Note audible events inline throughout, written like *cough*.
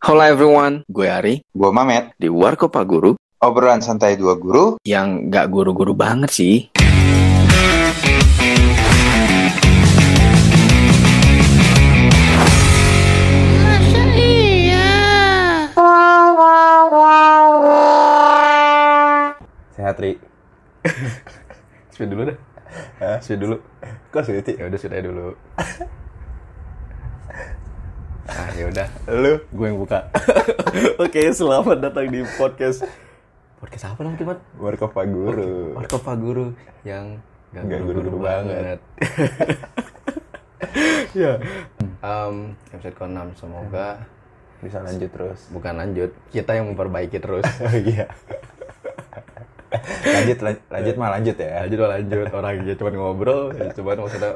Halo everyone, gue Ari Gue Mamet, di Warkopa Guru obrolan santai dua guru. yang gak guru-guru banget sih. Masa iya? Sehat, Ri. *laughs* Speed dulu dah. Speed dulu. Kok sih? Ya udah sudah dulu. Ah ya udah, Lu? gue yang buka. *laughs* Oke, selamat datang di podcast podcast apa namanya, Teman? Warkop Guru. Warkop Guru yang gak Nggak guru-guru guru-guru banget. *laughs* ya. Em, episode ke-6 semoga Bisa lanjut terus. bukan lanjut, kita yang memperbaiki terus. *laughs* Oh iya. lanjut, lan- lanjut mah lanjut ya. lanjut lah lanjut orang aja cuma ngobrol ya cuma maksudnya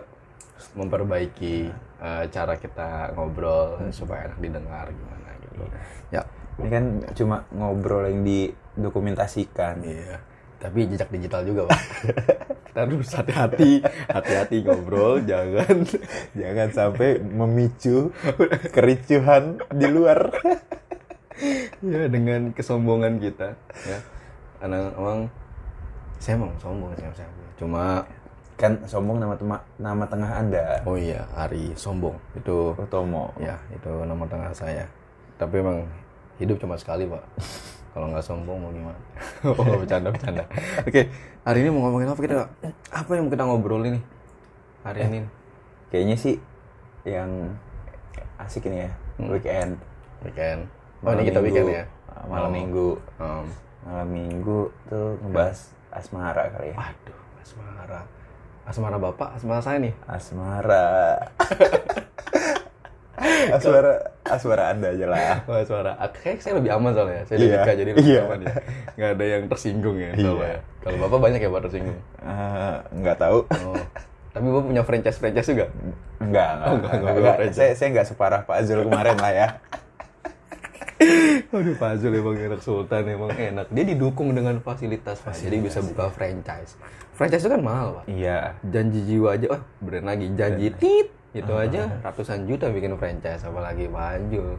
memperbaiki eh, cara kita ngobrol supaya enak didengar gimana gitu ya Ini kan cuma ngobrol yang didokumentasikan. iya tapi jejak digital juga pak *laughs* kita harus hati-hati hati-hati ngobrol jangan *laughs* Jangan sampai memicu kericuhan di luar. *laughs* ya dengan kesombongan kita ya karena emang saya emang sombong sih saya cuma Kan sombong nama tema- nama tengah Anda. oh iya Ari sombong itu Utomo. Ya, itu nama tengah saya. Tapi emang hidup cuma sekali, Pak. *laughs* Kalau nggak sombong mau gimana? *laughs* oh, bercanda, bercanda. Oke, hari ini mau ngomongin apa kita? Apa yang kita ngobrolin nih? Hari ini. Kayaknya sih yang asik ini ya. Weekend. Weekend. Oh, Malam ini kita minggu. weekend ya? Malam Oh. minggu. Um, Malam minggu tuh ngebahas asmara kali ya. waduh, asmara. Asmara Bapak, asmara saya nih. Asmara. *laughs* asmara asmara Anda aja lah. *laughs* Oh, asmara. Ak- Kayak saya lebih aman soalnya. Saya Iya, udah nikah jadi lebih iya. aman ya. Nggak ada yang tersinggung ya soalnya. Iya. Kalau Bapak banyak ya Pak tersinggung. Eh, nggak tahu. Oh. Tapi Bapak punya franchise-franchise juga? Enggak, enggak, Oh, nggak, enggak, nggak, enggak. Saya saya enggak separah Pak Azul kemarin lah ya. Aduh Pak Zul emang enak Sultan emang enak. Dia didukung dengan fasilitas Pak. Jadi bisa buka franchise. Franchise itu kan mahal Pak. Iya. Janji jiwa aja, oh brand lagi janji tit itu aja ratusan juta bikin franchise apalagi Pak Zul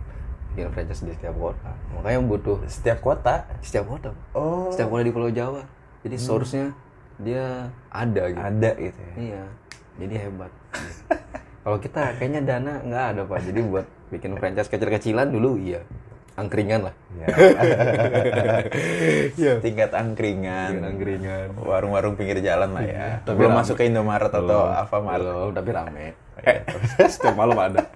bikin franchise di setiap kota. Makanya butuh Setiap kota. setiap kota. Oh. Setiap kota di Pulau Jawa. Jadi source-nya dia ada gitu. Ada gitu ya. Iya. Jadi hebat. Kalau kita kayaknya dana nggak ada Pak. Jadi buat bikin franchise kecil-kecilan dulu iya. Angkringan lah. Iya. Iya. *laughs* Tingkat angkringan. angkringan. Warung-warung pinggir jalan lah ya. Tapi Belum rame. masuk ke Indomaret atau Alfamart. Belum, tapi rame. Eh, *laughs* setiap malam ada.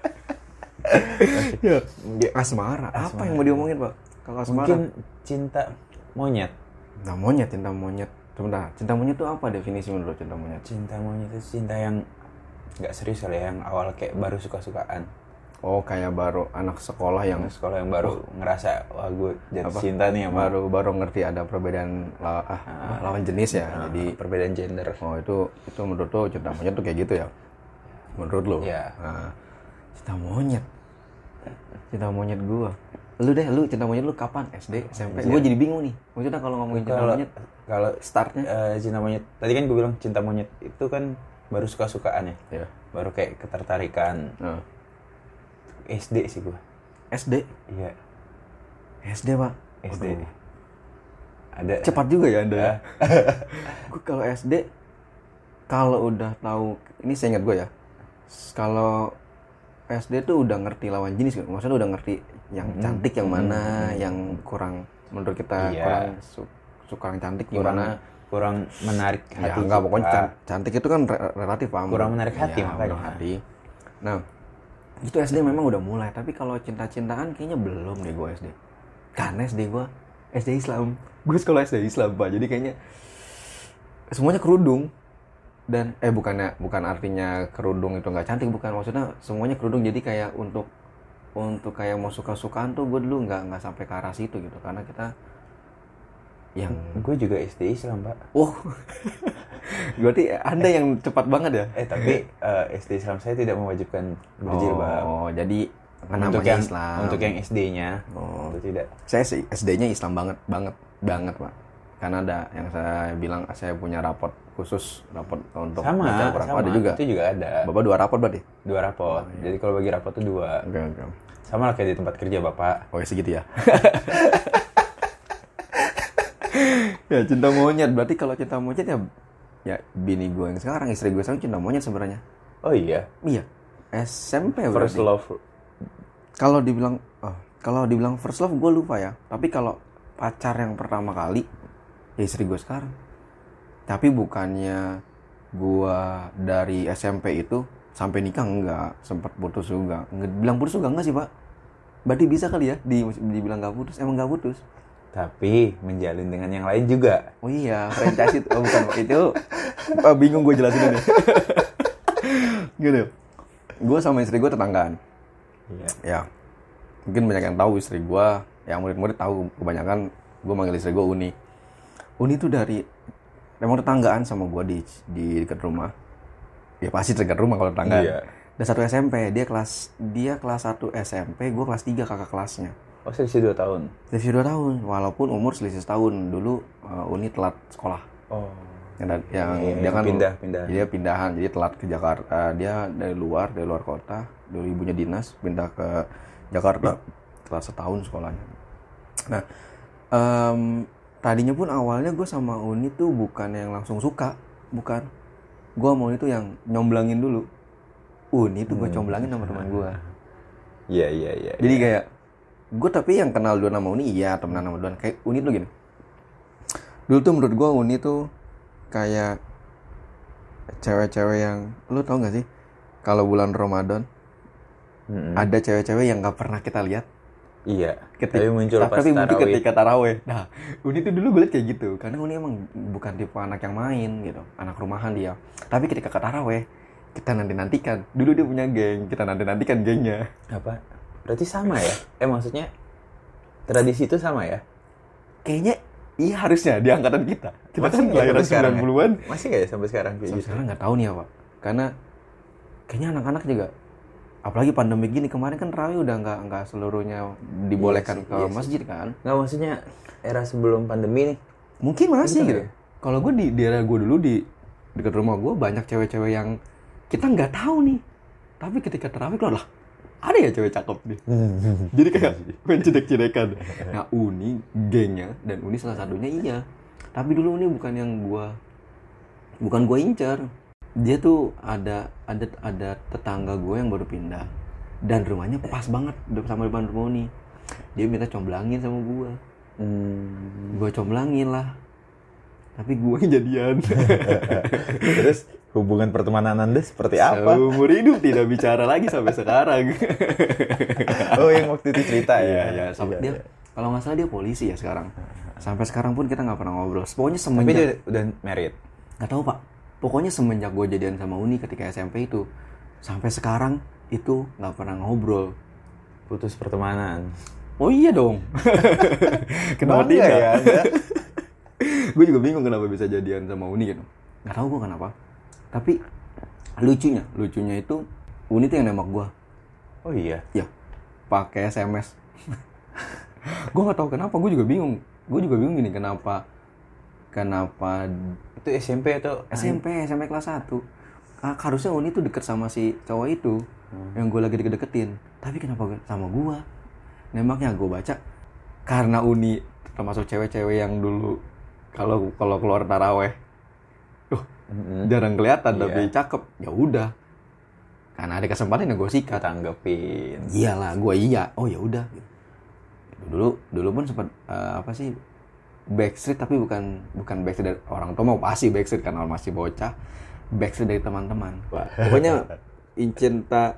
ya. Asmara. Apa yang mau diomongin, Pak? Kalau asmara. Mungkin cinta monyet. Cinta monyet, cinta monyet. Sebentar, cinta monyet itu apa definisi menurut cinta monyet? Cinta monyet itu cinta yang nggak serius kali ya, yang awal kayak baru suka-sukaan. Oh, kayak baru anak sekolah yang Yang sekolah yang baru ngerasa wah gue jatuh Apa? cinta nih sama baru baru ngerti ada perbedaan la- ah, lawan jenis ya. Ah, Jadi perbedaan gender. oh itu itu menurut lo cinta monyet tuh kayak gitu ya? Menurut lo? Iya. Nah, cinta monyet. Cinta monyet gua. Lu deh, lu cinta monyet lu kapan? SD, SMP? Gua jadi bingung nih. Maksudnya kalau ngomongin cinta monyet, kalau startnya? eh, cinta monyet tadi kan gue bilang cinta monyet itu kan baru suka-sukaan ya. Ya. Baru kayak ketertarikan Nah, SD sih gue. SD, Iya, SD pak. SD. Waduh, Ada Cepat juga ya anda. ya. *laughs* Gua kalau SD, kalau udah tahu, ini saya ingat gue ya. Kalau SD tuh udah ngerti lawan jenis kan, maksudnya udah ngerti yang cantik yang mana, yang kurang menurut kita Iya. kurang su- suka yang cantik kurang gimana. kurang menarik Ya hati. enggak pokoknya cantik itu kan re- relatif Pak. Kurang menarik hati, Iya, makanya. menarik hati. Nah, itu SD memang udah mulai, tapi kalau cinta-cintaan kayaknya belum deh gue SD. Karena SD gue SD Islam. *laughs* Gue sekolah SD Islam Pak. Jadi kayaknya semuanya kerudung dan eh bukannya bukan artinya kerudung itu nggak cantik bukan maksudnya semuanya kerudung jadi kayak untuk untuk kayak mau suka-sukaan tuh gue dulu nggak nggak sampai ke arah situ gitu karena kita yang Gue juga SD Islam, Pak. Oh, *laughs* berarti anda yang cepat banget ya? Eh, tapi eh, SD Islam saya tidak mewajibkan berjilbab. Oh, jadi untuk yang Islam. untuk yang SD-nya Oh. itu tidak. saya sih SD-nya Islam banget, banget, banget pak. Kanada yang saya bilang saya punya rapot khusus rapot untuk sama, baca sama. Oh, ada juga. Itu juga ada. Bapak dua rapot berarti? Dua rapot. Jadi kalau bagi rapot tuh dua. Oke, oke. Sama lah kayak di tempat kerja bapak. Oh, ya segitu ya. *laughs* ya cinta monyet berarti kalau cinta monyet ya ya bini gue yang sekarang istri gue sekarang cinta monyet sebenarnya. Oh iya. Iya. SMP First berarti. love. Kalau dibilang oh, kalau dibilang first love gue lupa ya. Tapi kalau pacar yang pertama kali ya istri gue sekarang. Tapi bukannya gue dari SMP itu sampai nikah enggak, sempat putus juga. Nggak, bilang putus juga enggak sih, Pak? Berarti bisa kali ya di dibilang enggak putus. Emang enggak putus. Tapi menjalin dengan yang lain juga. Oh iya, franchise itu. Oh bukan, itu ah, bingung gue jelasin ini. *laughs* Gini. Gue sama istri gue tetanggaan. Iya. ya mungkin banyak yang tahu istri gue yang murid-murid tahu kebanyakan gue manggil istri gue Uni Uni itu dari emang tetanggaan sama gue di di dekat rumah ya pasti dekat rumah kalau tetanggaan Iya. dan satu SMP dia kelas dia kelas 1 SMP gue kelas 3 kakak kelasnya Oh selisih dua tahun. selisih 2 tahun walaupun umur selisih setahun. Dulu uh, Uni telat sekolah. Oh. yang, yang Iya, dia kan pindah, pindah. dia pindahan. Jadi telat ke Jakarta. Dia dari luar dari luar kota. Dulu ibunya dinas pindah ke Jakarta. Telat setahun sekolahnya. Nah em, tadinya pun awalnya gue sama Uni tuh bukan yang langsung suka. Bukan. Gue mau itu yang nyomblangin dulu. Uni tuh gue comblangin sama teman gue Iya iya iya. jadi kayak gue tapi yang kenal duluan sama Uni iya temenan sama duluan kayak Uni tuh gini dulu tuh menurut gue Uni tuh kayak cewek-cewek yang lu tau gak sih kalau bulan Ramadan Mm-mm. ada cewek-cewek yang gak pernah kita lihat Iya. ketika, Tapi muncul pas tapi muncul tarawih. ketika taraweh nah Uni tuh dulu gue liat kayak gitu karena Uni emang bukan tipe anak yang main gitu anak rumahan dia tapi ketika ke taraweh kita nanti nantikan dulu dia punya geng kita nanti nantikan gengnya Apa? Berarti sama ya? Eh maksudnya tradisi itu sama ya? kayaknya iya harusnya di angkatan kita kita Masih kan nggak lahiran sampai sekarang ya? 90-an Masih nggak ya sampai sekarang kayak Sampai gitu? sekarang nggak tahu nih ya pak karena kayaknya anak-anak juga apalagi pandemi gini kemarin kan Rawi udah nggak nggak seluruhnya dibolehkan sih, ke sih. masjid kan Nggak maksudnya era sebelum pandemi nih. mungkin masih gitu ya? kalau gue di daerah gue dulu di dekat rumah gue banyak cewek-cewek yang kita nggak tahu nih tapi ketika terawih lah ada ya cewek cakep nih. Jadi kayak main cedek-cedekan *laughs* nah Uni gengnya dan Uni salah satunya iya. Tapi dulu Uni bukan yang gua bukan gua incer. Dia tuh ada ada ada tetangga gue yang baru pindah. Dan rumahnya pas banget sama depan rumah Uni. Dia minta comblangin sama gua. Hmm. gua comblangin lah. Tapi gue jadian. *laughs* Terus hubungan pertemanan anda seperti apa? Seumur hidup tidak bicara lagi sampai sekarang. *laughs* oh yang waktu itu cerita Iya, ya? ya. Sampai Iya, dia iya. kalau nggak salah dia polisi ya sekarang. Sampai sekarang pun kita nggak pernah ngobrol. Pokoknya Tapi semenjak dia udah married. nggak tahu pak. Pokoknya semenjak gue jadian sama Uni ketika SMP itu sampai sekarang itu nggak pernah ngobrol. Putus pertemanan. Oh iya dong. *laughs* kenapa tidak? ya *laughs* gue juga bingung kenapa bisa jadian sama Uni gitu. Nggak tahu gue kenapa. Tapi lucunya, lucunya itu Uni tuh yang nembak gue. Oh iya. Ya, pakai SMS. *laughs* gue nggak tahu kenapa, gue juga bingung. Gue juga bingung gini kenapa kenapa Itu SMP atau SMP SMP kelas 1 Ah, harusnya Uni tuh deket sama si cowok itu yang gue lagi deket-deketin. Tapi kenapa sama gue? Nembaknya gue baca karena Uni termasuk cewek-cewek yang dulu kalau kalau keluar taraweh, uh, Mm-mm. jarang kelihatan Iya. tapi cakep. Ya udah, karena ada kesempatan yang gue sikat. Tanggepin. iyalah gue iya oh ya udah dulu dulu pun sempat eh, apa sih backstreet tapi bukan bukan backstreet dari orang tua mau pasti backstreet karena masih bocah backstreet dari teman-teman pokoknya *laughs* cinta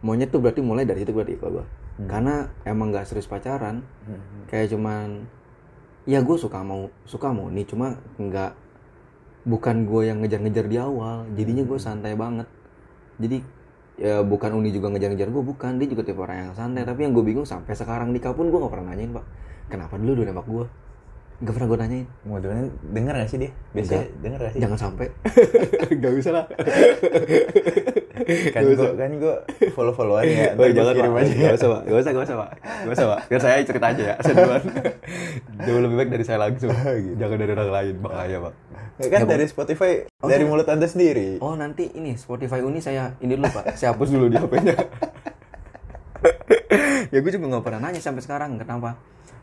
monyet tuh berarti mulai dari situ berarti kalau gue karena emang nggak serius pacaran kayak cuman ya gue suka mau suka mau nih cuma nggak bukan gue yang ngejar-ngejar di awal jadinya gue santai banget. Jadi ya bukan Uni juga ngejar-ngejar gue bukan. Dia juga tipe orang yang santai. Tapi yang gue bingung sampai sekarang nikah pun gue nggak pernah nanyain pak. Kenapa dulu udah nembak gue nggak pernah gue nanyain. Mudah-mudahan denger gak sih dia? Biasanya Enggak. denger gak sih? jangan sampai. *laughs* Nggak usah lah *laughs* kan gue kan gue follow followan ya *laughs* Oh, jangan kirim pak, aja gak usah pak, gak usah, gak usah pak, gak usah pak. Biar saya cerita aja ya, saya duluan. *laughs* Jauh lebih baik dari saya langsung, *laughs* jangan dari orang lain, bahaya pak. Ya kan Ya, dari Spotify dari mulut anda sendiri Oh nanti ini Spotify Uni saya ini dulu pak, saya hapus dulu di HP-nya. ya gue juga nggak pernah nanya sampai sekarang kenapa.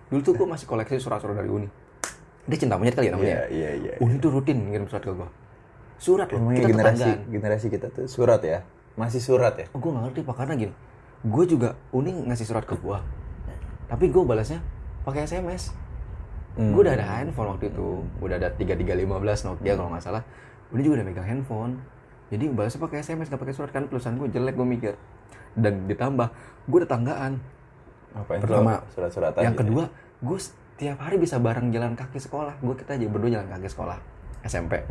Dulu tuh gue masih koleksi surat-surat dari Uni. Dia cinta monyet kali ya namanya. iya iya iya Uni tuh rutin ngirim surat ke gue. Surat loh, kita generasi tetanggaan. generasi kita tuh surat ya masih surat ya gue gak ngerti pak karena gini, gue juga Uni ngasih surat ke gue, tapi gue balasnya pakai SMS. Hmm. Gue udah ada handphone waktu itu, udah ada 3315 Nokia kalau nggak salah. Uni juga udah megang handphone, jadi balasnya pakai SMS gak pakai surat kan tulisan gue jelek gue mikir. Dan ditambah, gue tetanggaan. Ngapain Pertama, surat-surat Yang aja kedua, gue setiap hari bisa bareng jalan kaki sekolah. Gue kita aja berdua jalan kaki sekolah SMP.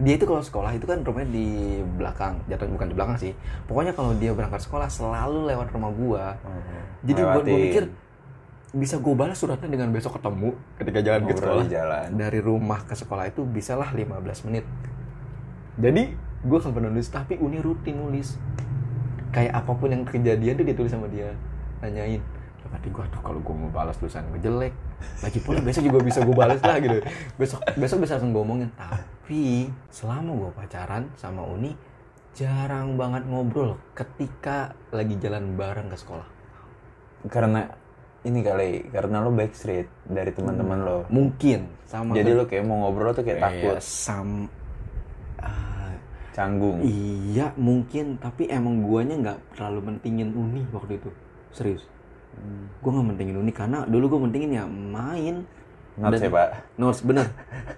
Dia itu kalau sekolah itu kan rumahnya di belakang, jatuh bukan di belakang sih. Pokoknya kalau dia berangkat sekolah selalu lewat rumah gua. Jadi buat Lewatin. mikir bisa gue balas suratnya dengan besok ketemu ketika jalan ke Ngobrol sekolah. di jalan. Dari rumah ke sekolah itu bisalah 15 menit. Jadi gue kan pernah nulis, tapi Uni rutin nulis. Kayak apa pun yang kejadian tuh dia tulis sama dia, nanyain. Dapat gue tuh kalau gue mau balas tulisan gue jelek. Lagi pula besok juga bisa gue balas lah gitu. Besok besok bisa langsung gue omongin. Tapi selama gue pacaran sama Uni jarang banget ngobrol ketika lagi jalan bareng ke sekolah. karena ini kali karena lo backstreet dari teman-teman lo. Mungkin sama jadi lo kayak mau ngobrol tuh kayak takut. kayak sam ah, canggung. Iya mungkin. Tapi emang guanya nggak terlalu mentingin uni waktu itu. Serius gue nggak mentingin uni karena dulu gue mentingin ya main. Dan- ya pak. Notes bener.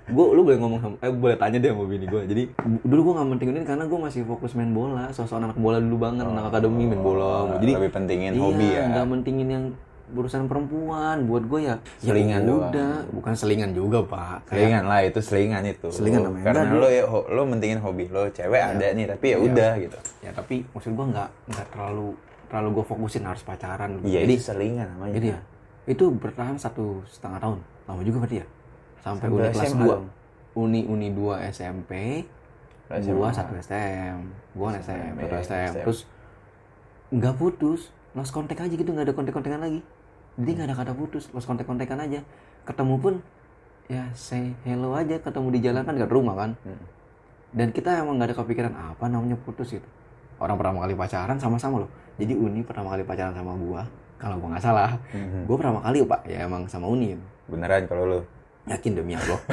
Gue lu boleh ngomong sama eh boleh tanya deh sama bini gue jadi dulu gue nggak mentingin karena gue masih fokus main bola. Sosok anak bola dulu banget anak akademi main bola. jadi Oh, lebih pentingin iya, hobi ya. nggak mentingin yang urusan perempuan. Buat gue ya ya Selingan doang. udah bukan selingan juga pak. Kayak- selingan lah itu selingan itu. Selingan namanya. karena Enggak, lo ya ho- lo mentingin hobi lo cewek ada nih tapi ya udah gitu. Ya tapi maksud gue nggak nggak terlalu terlalu gue fokusin harus pacaran iya jadi selingan namanya. Jadi ya itu bertahan satu setengah tahun. Lama juga berarti ya? Sampai Sampai uni kelas SMA 2 dong. uni uni 2 SMP gua SMA. satu STM gua STM SMP, satu STM terus nggak putus lost kontak aja gitu nggak ada kontak-kontakan lagi. Jadi nggak ada kata putus lost kontak-kontakan aja. Ketemu pun ya say hello aja ketemu di jalan kan dekat rumah kan. Hmm. dan kita emang nggak ada kepikiran apa namanya putus gitu orang pertama kali pacaran sama-sama loh. Jadi Uni pertama kali pacaran sama gua kalau gua nggak salah. Mhm. gua pertama kali pak. Ya emang sama Uni. Beneran kalau lo yakin demi Allah. *laughs*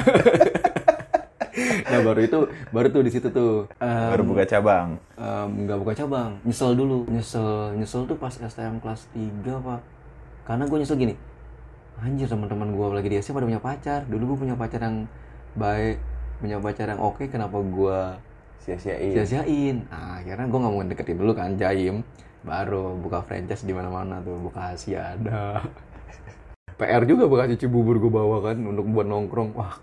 Nah baru itu baru tuh di situ tuh. Em, baru buka cabang? nggak buka cabang. Nyesel dulu. Nyesel nyesel tuh pas STM kelas 3 pak. Karena gue nyesel gini anjir teman-teman gue lagi di SMA pada punya pacar. Dulu gue punya pacar yang baik punya pacar yang oke kenapa gue sia-siain. Sia-siain. Nah, akhirnya gue nggak mau deketin dulu kan jaim. Baru buka franchise di mana-mana tuh Bekasi ada *laughs* PR juga Bekasi Cibubur gue bawa kan untuk buat nongkrong. Wah.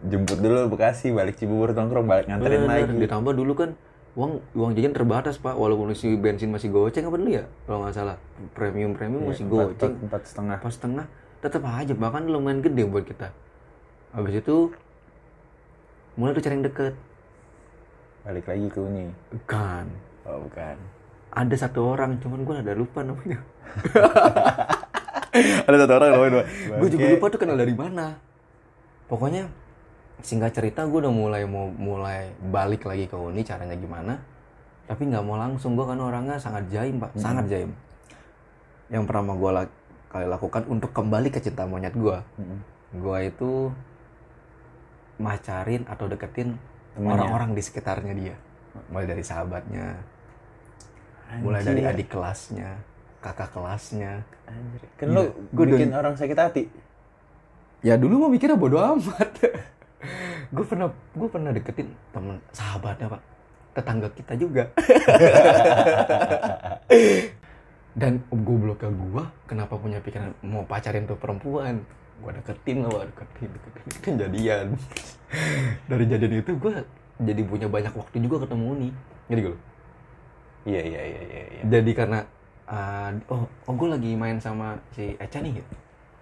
Jemput dulu Bekasi balik Cibubur nongkrong balik nganterin Bener, lagi. ditambah dulu kan uang uang jajan terbatas pak. Walaupun isi bensin masih goceng apa dulu ya? Kalau nggak salah. Premium premium Iya, masih empat- goceng. empat- empat setengah. Pas setengah. Tetap aja bahkan lumayan gede buat kita. Habis itu mulai tuh cari yang deket balik lagi ke uni. Kan oh bukan. Ada satu orang cuman gue ada lupa namanya. *laughs* Ada satu orang namanya. Gue juga lupa tuh kenal dari mana. Pokoknya singkat cerita gue udah mulai mau mulai balik lagi ke uni caranya gimana. Tapi nggak mau langsung gue kan orangnya sangat jaim pak. Sangat jaim. Yang pertama gue la- kali lakukan untuk kembali ke cinta monyet gue gue itu macarin atau deketin. Orang-orang di sekitarnya dia. Mulai dari sahabatnya. Mulai dari Anjir. adik kelasnya kakak kelasnya. Anjir. kan lo Gua bikin orang sakit hati? Ya dulu mau mikirnya bodo amat. *laughs* Gue pernah gue pernah deketin temen sahabatnya pak. Tetangga kita juga. *laughs* Dan gobloknya gue kenapa punya pikiran mau pacarin tuh perempuan gue deketin Pak. deketin deketin, deketin jadian dari jadian itu gue jadi punya banyak waktu juga ketemu nih jadi gue iya iya iya iya iya. jadi karena uh, oh oh gue lagi main sama si Echa nih gitu.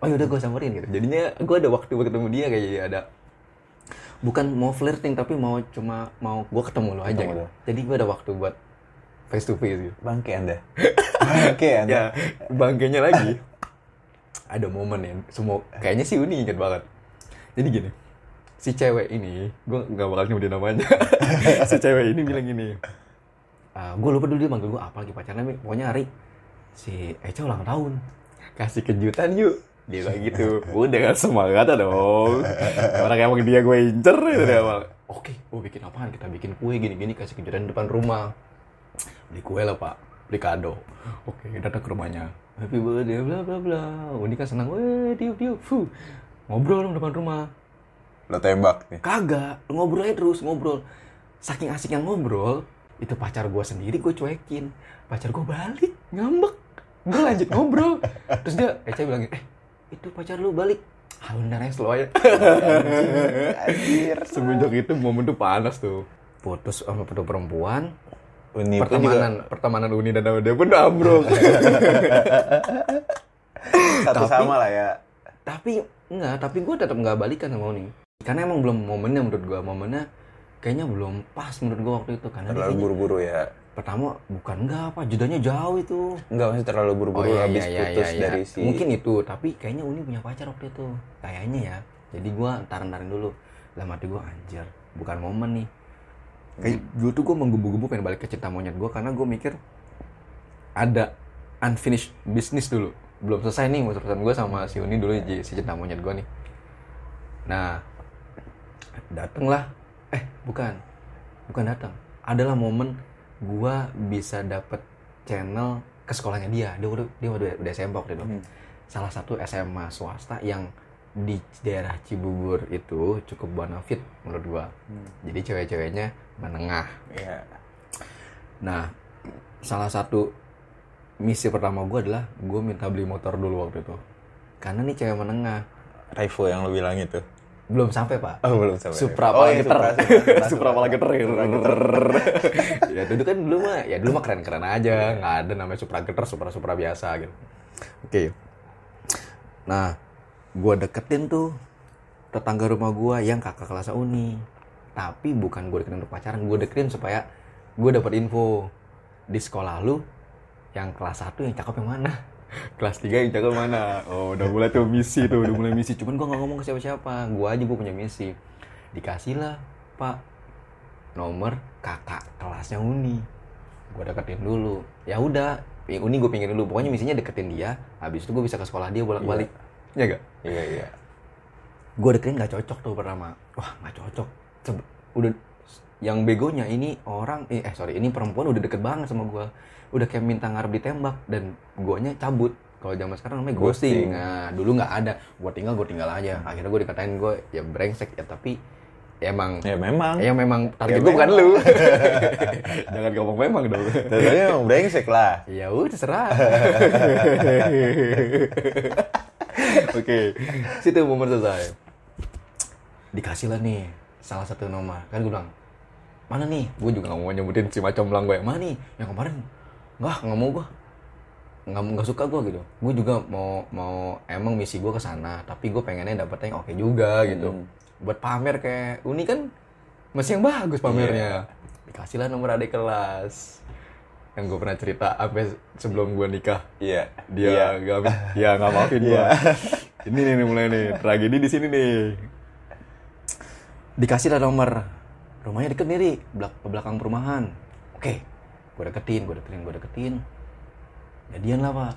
oh yaudah gue samperin gitu jadinya gue ada waktu buat ketemu dia kayak jadi ada bukan mau flirting tapi mau cuma mau gue ketemu lo aja Ketemu gitu. lo. jadi gue ada waktu buat face to face gitu. Bangke Anda. *laughs* Bangke Anda. ya bangkainya lagi *laughs* ada momen ya semua kayaknya si Uni inget banget. Jadi gini si cewek ini gue nggak bakal nyebutin namanya. *laughs* Si cewek ini bilang gini gue lupa dulu dia manggil gue apa lagi pacarnya pokoknya hari si Eca ulang tahun. Kasih kejutan yuk. Dia bilang gitu. Udah kan semangat dong. Orang emang dia gue incer itu dia awal oke oh bikin apaan? Kita bikin kue gini-gini kasih kejutan depan rumah. Beli kue lah pak. Beli kado. Oke datang ke rumahnya happy birthday bla bla bla. Uni kan senang. Weh tiup tiup Fuh. ngobrol dong depan rumah. Lo tembak nih. kagak. Ngobrol aja terus ngobrol. Saking asiknya ngobrol itu pacar gue sendiri gue cuekin. Pacar gue balik ngambek. Gue lanjut ngobrol. Terus dia Eca bilang eh itu pacar lu balik. Ah bener ya slow aja. *laughs* Anjir. semenjak itu momen tuh panas tuh. Putus sama perempuan Uni pertemanan juga pertemanan Uni dan dia pun udah ambruk. Satu *laughs* Tapi- sama lah ya. tapi enggak tapi gue tetap nggak balikan sama Uni. Karena emang belum momennya menurut gue momennya kayaknya belum pas menurut gue waktu itu. Karena Terlalu buru-buru ya. pertama bukan enggak apa jedanya jauh itu. Enggak masih terlalu buru-buru iya, habis iya, putus iya, iya. dari si mungkin itu tapi kayaknya Uni punya pacar waktu itu. Kayaknya ya. Jadi gue ntaran-ntaran dulu. Dalam hati gue anjir. Bukan momen nih kayak dulu tuh gue menggebu-gebu pengen balik ke cinta monyet gue karena gue mikir ada unfinished business dulu. Belum selesai nih urusan gue sama si Uni dulu si si cinta monyet gue nih. Nah datenglah eh bukan. Bukan datang. Adalah momen gue bisa dapet channel ke sekolahnya dia. Dia udah dia udah, udah SMP waktu itu. Hmm. salah satu SMA swasta yang di daerah Cibubur itu cukup bonafit menurut gua. Jadi cewek-ceweknya menengah Iya. nah salah satu misi pertama gua adalah gua minta beli motor dulu waktu itu karena nih cewek menengah Raivo yang lo bilang itu. belum sampai pak Oh, belum sampai. Supra oh, iya, ter. Supra, Supra, Supra apalagi ter. *laughs* ya dulu kan dulu mah ya dulu mah keren-keren aja, nggak ada namanya Supra geter, Supra Supra biasa gitu. Oke. Nah, gua deketin tuh tetangga rumah gua yang kakak kelas Uni. Tapi bukan gua deketin untuk pacaran, gua deketin supaya gua dapat info di sekolah lu yang kelas 1 yang cakep yang mana? *laughs* kelas 3 yang cakep mana? Oh, udah mulai tuh misi tuh, udah mulai misi. Cuman gua nggak ngomong ke siapa-siapa. Gua aja gua punya misi. Dikasih lah, Pak, nomor kakak kelasnya Uni. Gua deketin dulu. Ya udah, yang Uni gue pingin dulu. Pokoknya misinya deketin dia. Habis itu gue bisa ke sekolah dia bolak-balik. Iya gak? Iya, iya. gue deketin nggak cocok tuh pertama wah nggak cocok udah yang begonya ini orang eh, eh sorry ini perempuan udah deket banget sama gue udah kayak minta ngarep ditembak dan guanya cabut kalau zaman sekarang namanya ghosting, Ghosting. nah dulu nggak ada gue tinggal gue tinggal aja akhirnya gue dikatain gue ya brengsek ya tapi ya emang Ya memang. ya memang target Ya gue bukan lu *laughs* jangan ngomong memang dong Tapi emang brengsek lah. Ya udah terserah. *laughs* Oke, situ momen selesai. Dikasih lah nih salah satu nomor. Kan gue bilang, mana nih? Gue juga gak mau nyebutin si macam belang gue. Mana nih? Yang kemarin? Nggak, nggak mau gue. Nggak, nggak suka gue gitu. Gue juga mau mau emang misi gue ke sana. Tapi gue pengennya dapetnya yang oke juga gitu. Hmm. Buat pamer kayak Uni kan masih yang bagus pamernya. Dikasih lah nomor adik kelas. Yang gue pernah cerita sampai sebelum gue nikah Iya. dia Iya. nggak ya nggak maafin gua ini nih, mulai nih tragedi di sini nih dikasih lah nomor rumahnya deket nih belak belakang perumahan oke gue deketin gue deketin gue deketin jadian lah pak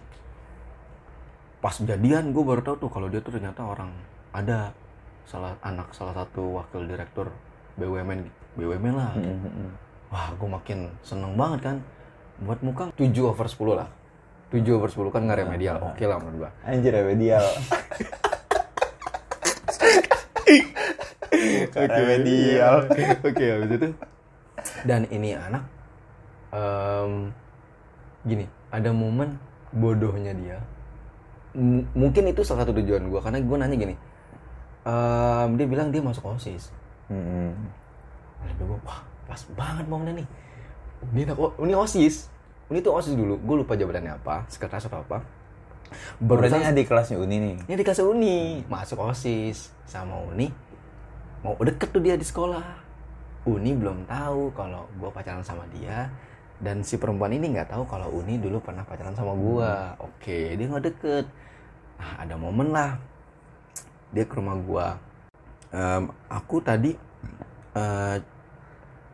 pas jadian gue baru tahu tuh kalau dia tuh ternyata orang ada salah anak salah satu wakil direktur BUMN BUMN lah Mm-mm. Wah, gue makin seneng banget kan. Buat muka 7 over 10 lah. 7 over 10 kan nggak remedial. Oke lah menurut gue. Anjir remedial. *laughs* remedial. *laughs* Oke, habis itu. Dan ini anak, em, gini, ada momen bodohnya dia. M- mungkin itu salah satu tujuan gue, karena gue nanya gini. em, dia bilang dia masuk OSIS. Mm-mm. Lalu gue, wah pas banget momennya nih. Ini, ini OSIS. Ini tuh OSIS dulu. Gue lupa jabatannya apa, sekretaris atau apa. Berarti Barusan adik kelasnya Uni nih. ini dikasih Uni, masuk OSIS sama Uni. Mau deket tuh dia di sekolah. Uni belum tahu kalau gue pacaran sama dia dan si perempuan ini nggak tahu kalau Uni dulu pernah pacaran sama gua. Oke dia nggak deket. Nah, ada momen lah. Dia ke rumah gua. Em, aku tadi eh,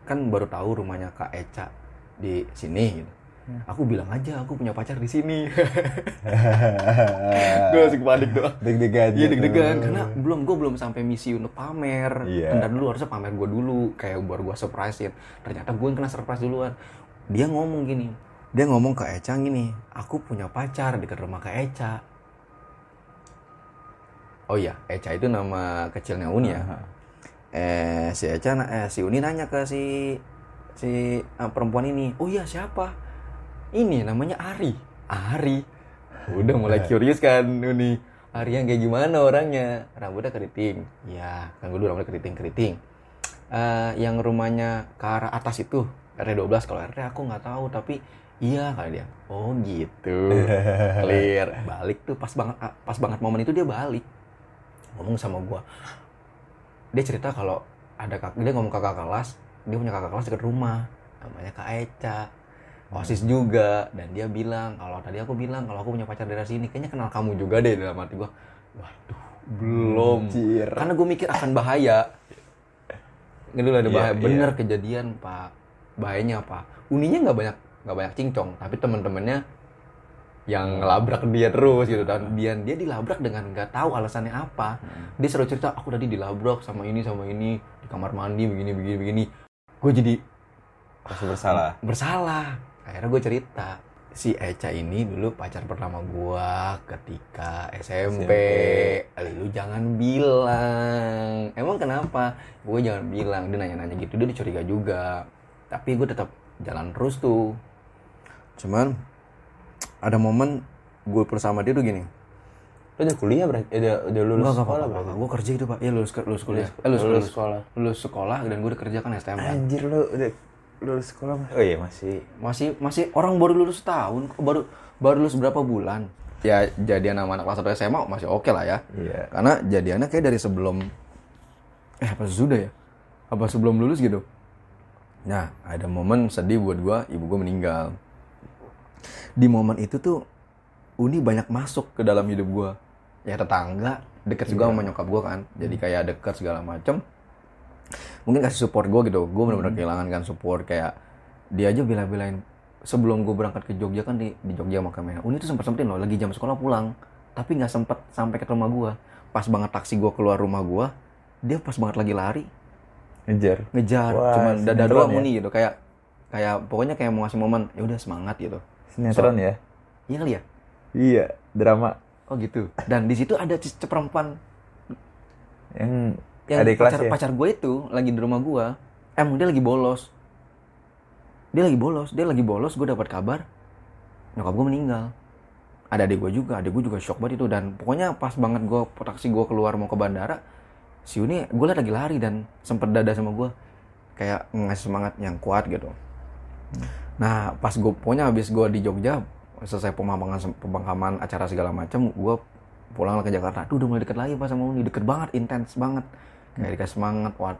kan baru tahu rumahnya Kak Eca di sini gitu. Aku bilang aja aku punya pacar di sini. *laughs* gue langsung panik tuh. Deg-degan. Iya gitu. deg-degan karena belum gue belum sampai misi untuk pamer. Iya. Bentar dulu harusnya pamer gue dulu kayak baru gue surprisein. Ternyata gue yang kena surprise duluan. Dia ngomong gini. Dia ngomong ke Eca gini, aku punya pacar dekat rumah Kak Eca. Oh iya, Eca itu nama kecilnya Uni ya. Eh si Eca, eh si Uni nanya ke si si ah, perempuan ini, oh iya siapa? Ini namanya Ari. Ari. Udah mulai curious kan Uni. Ari yang kayak gimana orangnya? Rambutnya keriting. Ya, kan gue dulu rambutnya keriting-keriting. Eh, yang rumahnya ke arah atas itu RT 12 kalau RT aku nggak tahu tapi iya kali dia. Oh gitu. *laughs* Clear. Balik tuh pas banget ah, pas banget momen itu dia balik. Ngomong sama gua. Dia cerita kalau ada kak, dia ngomong kakak kelas, dia punya kakak kelas dekat rumah namanya Kak Eca. OSIS juga dan dia bilang kalau tadi aku bilang kalau aku punya pacar dari sini kayaknya kenal kamu juga deh dalam hati gua. Waduh, belum. Anjir. Karena gue mikir akan bahaya. Ini dulu ada Iya, bahaya. iya. Bener kejadian pak. Bahayanya apa? Uninya nggak banyak nggak banyak cincong, tapi teman-temannya yang ngelabrak dia terus gitu dan dia dia dilabrak dengan nggak tahu alasannya apa. Dia selalu cerita aku tadi dilabrak sama ini sama ini di kamar mandi begini begini begini. Gue jadi Rasa bersalah. bersalah. Akhirnya gue cerita si Eca ini dulu pacar pertama gua ketika SMP. Lu jangan bilang. Emang kenapa? Gue jangan bilang. Dia nanya-nanya gitu. Dia dicuriga juga. Tapi gue tetap jalan terus tuh. Cuman ada momen gue bersama dia tuh gini. Lu udah kuliah berarti? Eh, udah, udah lulus sekolah berarti? Gue kerja itu pak. Iya lulus, lulus kuliah. Eh, Lulus lulus, lulus, sekolah. lulus sekolah dan gue udah kerja kan STM. Anjir lu udah lulus sekolah Mas? Oh iya masih. masih masih orang baru lulus tahun baru baru lulus berapa bulan? Ya jadian sama anak kelas 1 SMA masih oke lah ya. Iya. karena jadiannya kayak dari sebelum eh apa sudah ya? Apa sebelum lulus gitu? Nah ada momen sedih buat gua ibu gua meninggal. Di momen itu tuh Uni banyak masuk ke dalam hidup gua. Ya tetangga deket juga sama nyokap gua kan. Jadi kayak deket segala macem mungkin kasih support gue gitu. Gue benar-benar kehilangan kan support kayak dia aja bela-belain sebelum gue berangkat ke Jogja kan di, di Jogja makamnya Uni tuh sempat sempetin loh lagi jam sekolah pulang tapi nggak sempet sampai ke rumah gue pas banget taksi gue keluar rumah gue dia pas banget lagi lari. Ngejar. ngejar Wah, cuman dada doang ya? Uni gitu. Kayak kayak pokoknya kayak mau ngasih momen ya udah semangat gitu. Sinetron ya? iya kali ya? Iya, drama. oh gitu. Dan di situ ada perempuan. Yang, yang adik kelas pacar, ya? pacar gue itu lagi di rumah gue emang dia lagi bolos. Dia lagi bolos. Dia lagi bolos gue dapat kabar nyokap gue meninggal. Ada adik gue juga. Adik gue juga shock banget itu. Dan pokoknya pas banget gue taksi gue keluar mau ke bandara si Uni gue liat lagi lari dan sempet dada sama gue kayak ngasih semangat yang kuat gitu. Nah pas gue pokoknya habis gue di Jogja selesai pemakaman pemakaman acara segala macam gue pulang ke Jakarta. Tuh udah mulai deket lagi pas sama Uni. Deket banget intens banget kayak dikasih semangat kuat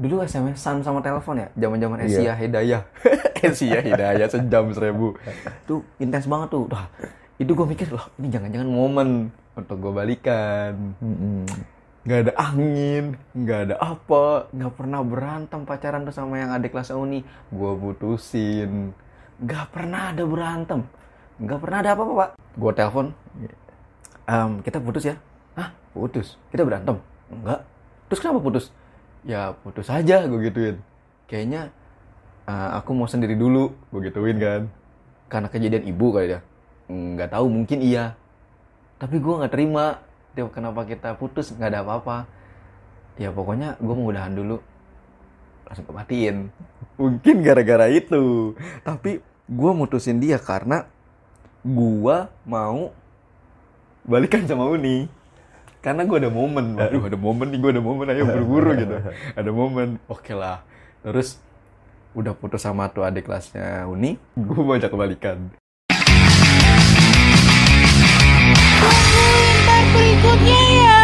dulu SMS-an sama telepon ya? Zaman zaman Asia Hidayah. *laughs* Asia Hidayah sejam seribu. Tuh intens banget tuh. Itu gue mikir loh ini jangan-jangan momen untuk gue balikan. Mm-mm. nggak ada angin nggak ada apa nggak pernah berantem pacaran tuh sama yang adik kelas Uni. Gue putusin. Nggak pernah ada berantem. Nggak pernah ada apa-apa pak. Gue telepon "Em, kita putus ya. Hah? Putus? Kita berantem? Enggak terus kenapa putus? Ya putus aja gue gituin. Kayaknya eh, aku mau sendiri dulu gue gituin kan. Karena kejadian ibu kali ya. Nggak tahu mungkin iya. Tapi gue nggak terima. Dia kenapa kita putus nggak ada apa-apa. Ya pokoknya gue mau udahan dulu. Langsung kematiin mungkin gara-gara itu. Tapi gue mutusin dia karena gue mau balikan sama Uni karena gue ada momen waduh. ada momen nih gue ada momen ayo buru-buru gitu. Ada momen oke lah. Terus udah putus sama tuh adik kelasnya Uni gue mau ajak kebalikan. Tungguin part berikutnya ya.